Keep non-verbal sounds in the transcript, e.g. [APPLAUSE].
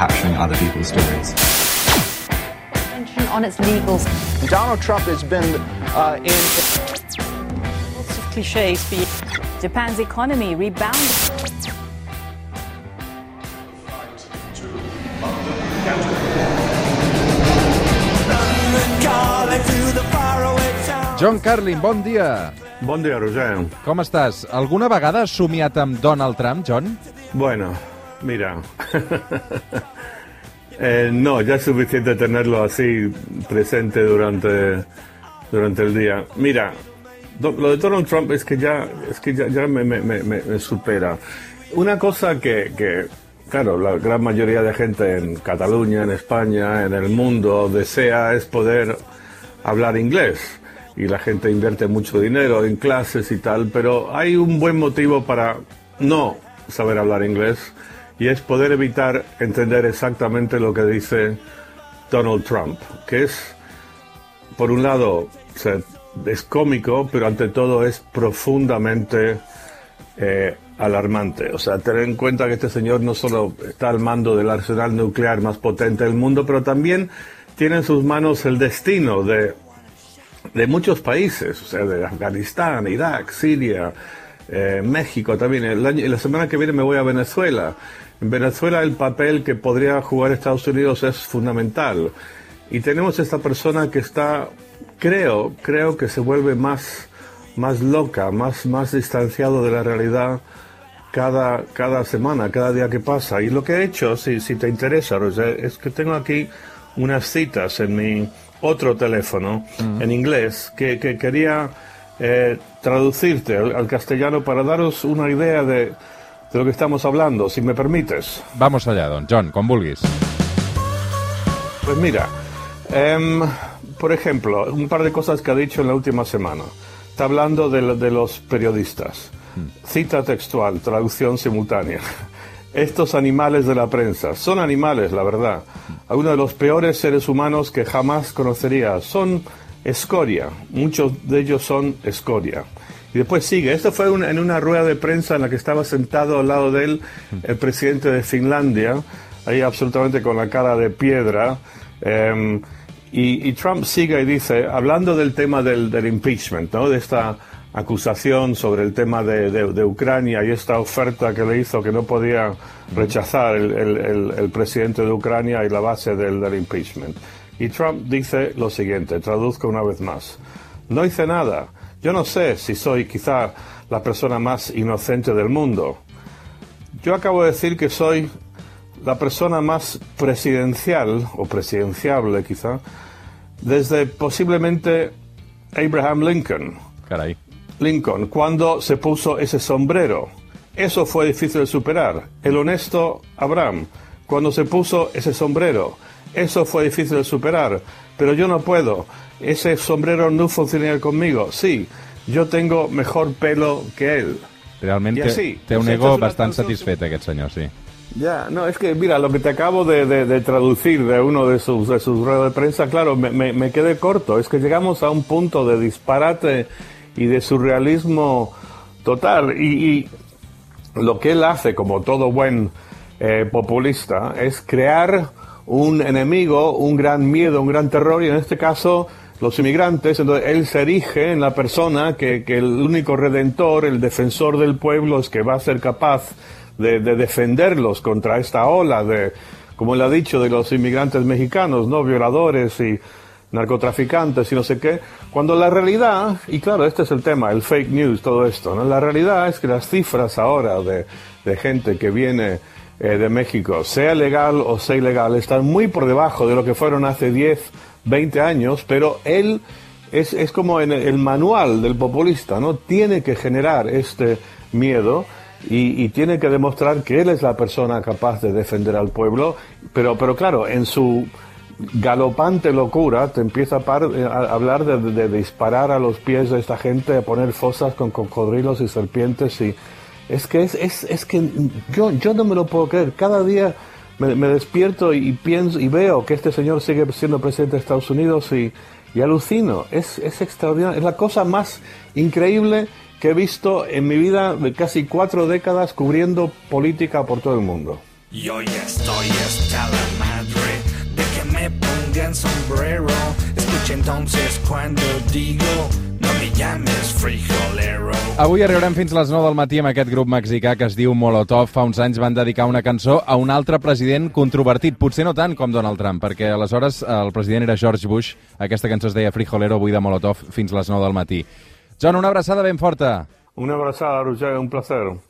capturing other people's stories. On its legals. Donald Trump has been uh, in. Lots of cliches. Japan's economy rebounded. John Carlin, bon dia. Bon dia, Roger. Com estàs? Alguna vegada has somiat amb Donald Trump, John? Bueno, mira. [LAUGHS] eh, no, ya es suficiente tenerlo así presente durante, durante el día. Mira, lo de Donald Trump es que ya, es que ya, ya me, supera. Una cosa que, que, claro, la gran mayoría de gente en Cataluña, en España, en el mundo desea es poder hablar inglés y la gente invierte mucho dinero en clases y tal, pero hay un buen motivo para no saber hablar inglés y es poder evitar entender exactamente lo que dice Donald Trump, que es, por un lado, es cómico, pero ante todo es profundamente eh, alarmante. O sea, tener en cuenta que este señor no solo está al mando del arsenal nuclear más potente del mundo, pero también tiene en sus manos el destino de de muchos países, o sea, de Afganistán, Irak, Siria, eh, México también. La semana que viene me voy a Venezuela. En Venezuela el papel que podría jugar Estados Unidos es fundamental. Y tenemos esta persona que está, creo, creo que se vuelve más, más loca, más, más distanciado de la realidad cada, cada semana, cada día que pasa. Y lo que he hecho, si, si te interesa, Roger, es que tengo aquí unas citas en mi, otro teléfono en inglés que, quería eh, traducirte al, castellano para daros una idea de, lo que estamos hablando, si me permites. Vamos allá, don John, con Bulgis. Pues mira, em, por ejemplo, un par de cosas que ha dicho en la última semana. Está hablando de, de los periodistas. Mm. Cita textual, traducción simultánea estos animales de la prensa. Son animales, la verdad. Algunos de los peores seres humanos que jamás conocería. Son escoria. Muchos de ellos son escoria. Y después sigue. Esto fue en una rueda de prensa en la que estaba sentado al lado de él el presidente de Finlandia, ahí absolutamente con la cara de piedra. Em, y, Trump sigue y dice, hablando del tema del, del impeachment, ¿no? de esta acusación sobre el tema de, Ucrania y esta oferta que le hizo que no podía rechazar el, presidente de Ucrania y la base del, del, impeachment. Y Trump dice lo siguiente, traduzco una vez más, no hice nada, yo no sé si soy quizá la persona más inocente del mundo. Yo acabo de decir que soy la persona más presidencial o presidenciable quizá desde posiblemente Abraham Lincoln. Caray. Lincoln cuando se puso ese sombrero. Eso fue difícil de superar. El honesto Abraham cuando se puso ese sombrero. Eso fue difícil de superar. Pero yo no puedo. Ese sombrero no funcionaría conmigo. Sí, yo tengo mejor pelo que él. Realmente te un ego bastante satisfecho aquest señor, sí. Ya, no, es que mira, lo que te acabo de, traducir de uno de sus, de sus ruedas de prensa, claro, me, me, me, quedé corto. Es que llegamos a un punto de disparate y de surrealismo total. Y, lo que él hace, como todo buen eh, populista, es crear un enemigo, un gran miedo, un gran terror, y en este caso los inmigrantes, entonces él se erige en la persona que, el único redentor, el defensor del pueblo, es que va a ser capaz de, de defenderlos contra esta ola de, como él ha dicho, de los inmigrantes mexicanos, ¿no? Violadores y narcotraficantes y no sé qué, cuando la realidad, y claro, este es el tema, el fake news, todo esto, ¿no? la realidad es que las cifras ahora de, de gente que viene eh, de México, sea legal o sea ilegal, están muy por debajo de lo que fueron hace 10, 20 años, pero él es, es como en el manual del populista, ¿no? Tiene que generar este miedo. Y, tiene que demostrar que él es la persona capaz de defender al pueblo, pero, pero claro, en su galopante locura te empieza eh, a, hablar de, disparar a los pies de esta gente, a poner fosas con cocodrilos y serpientes y es que es, es, es que yo, yo no me lo puedo creer. Cada día me, despierto y pienso y veo que este señor sigue siendo presidente de Estados Unidos y, y alucino. Es, es extraordinario. Es la cosa más increíble que he visto en mi vida de casi cuatro décadas cubriendo política por todo el mundo. Yo ya estoy hasta la madre de que me pongan sombrero. Escucha entonces cuando digo, me llames frijolero. Avui arribarem fins les 9 del matí amb aquest grup mexicà que es diu Molotov. Fa uns anys van dedicar una cançó a un altre president controvertit, potser no tant com Donald Trump, perquè aleshores el president era George Bush. Aquesta cançó es deia Frijolero, avui de Molotov, fins les 9 del matí. John, una abraçada ben forta. Una abraçada, Roger, un placer.